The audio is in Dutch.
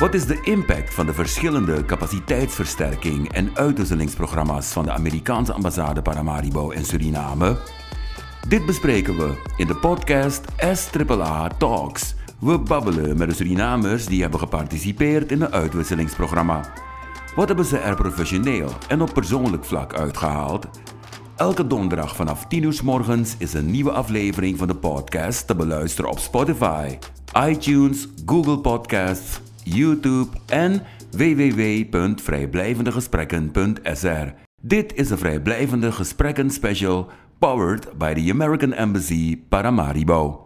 Wat is de impact van de verschillende capaciteitsversterking en uitwisselingsprogramma's van de Amerikaanse ambassade Paramaribo in Suriname? Dit bespreken we in de podcast SAA Talks. We babbelen met de Surinamers die hebben geparticipeerd in een uitwisselingsprogramma. Wat hebben ze er professioneel en op persoonlijk vlak uitgehaald? Elke donderdag vanaf 10 uur morgens is een nieuwe aflevering van de podcast te beluisteren op Spotify, iTunes, Google Podcasts, YouTube en www.vrijblijvendegesprekken.sr. Dit is een vrijblijvende gesprekken special powered by the American Embassy Paramaribo.